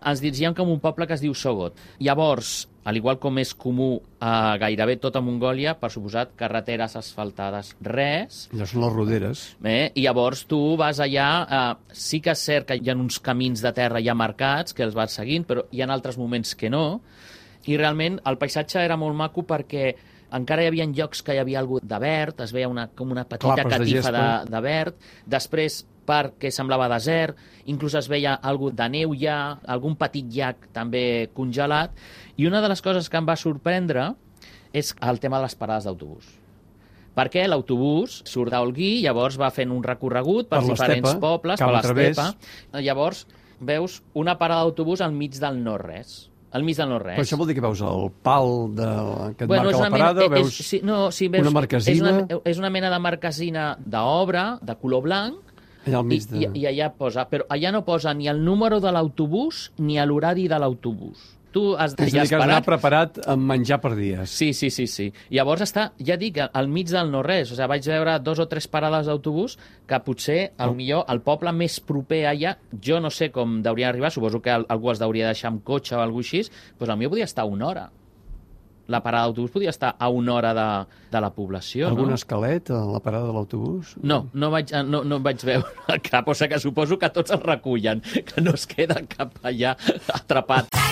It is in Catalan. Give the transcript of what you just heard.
ens dirigíem com un poble que es diu Sogot. Llavors, al igual com és comú a gairebé tota Mongòlia, per suposat, carreteres asfaltades, res. Allò són les roderes. Eh? I llavors tu vas allà, eh, sí que és cert que hi ha uns camins de terra ja marcats, que els vas seguint, però hi ha altres moments que no. I realment el paisatge era molt maco perquè encara hi havia llocs que hi havia algú de verd, es veia una, com una petita Clapes de catifa de, gespa. de verd. Després, parc que semblava desert, inclús es veia algú de neu ja, algun petit llac també congelat. I una de les coses que em va sorprendre és el tema de les parades d'autobús perquè l'autobús surt d'Olguí, llavors va fent un recorregut per, Per diferents pobles, per l'estepa. Llavors veus una parada d'autobús al mig del no-res. Al mig del no-res. Però això vol dir que veus el pal de... que et Bueno, marca la parada, mena, veus... és, sí, no, sí, veus, una marquesina? És una, és una mena de marquesina d'obra, de color blanc, Allà al i, mig de... i, i allà posa, però allà no posa ni el número de l'autobús ni l'horari de l'autobús. Tu has És a dir, que has d'anar preparat amb menjar per dies. Sí, sí, sí, sí. Llavors està, ja dic, al mig del no-res. O sigui, vaig veure dos o tres parades d'autobús que potser, al millor, el poble més proper allà, jo no sé com deurien arribar, suposo que al- algú es deuria deixar amb cotxe o alguna així, doncs millor podia estar una hora. La parada d'autobús podia estar a una hora de, de la població, Algun no? esquelet a la parada de l'autobús? No, no vaig, no, no vaig veure cap, o sigui que suposo que tots els recullen, que no es queda cap allà atrapat.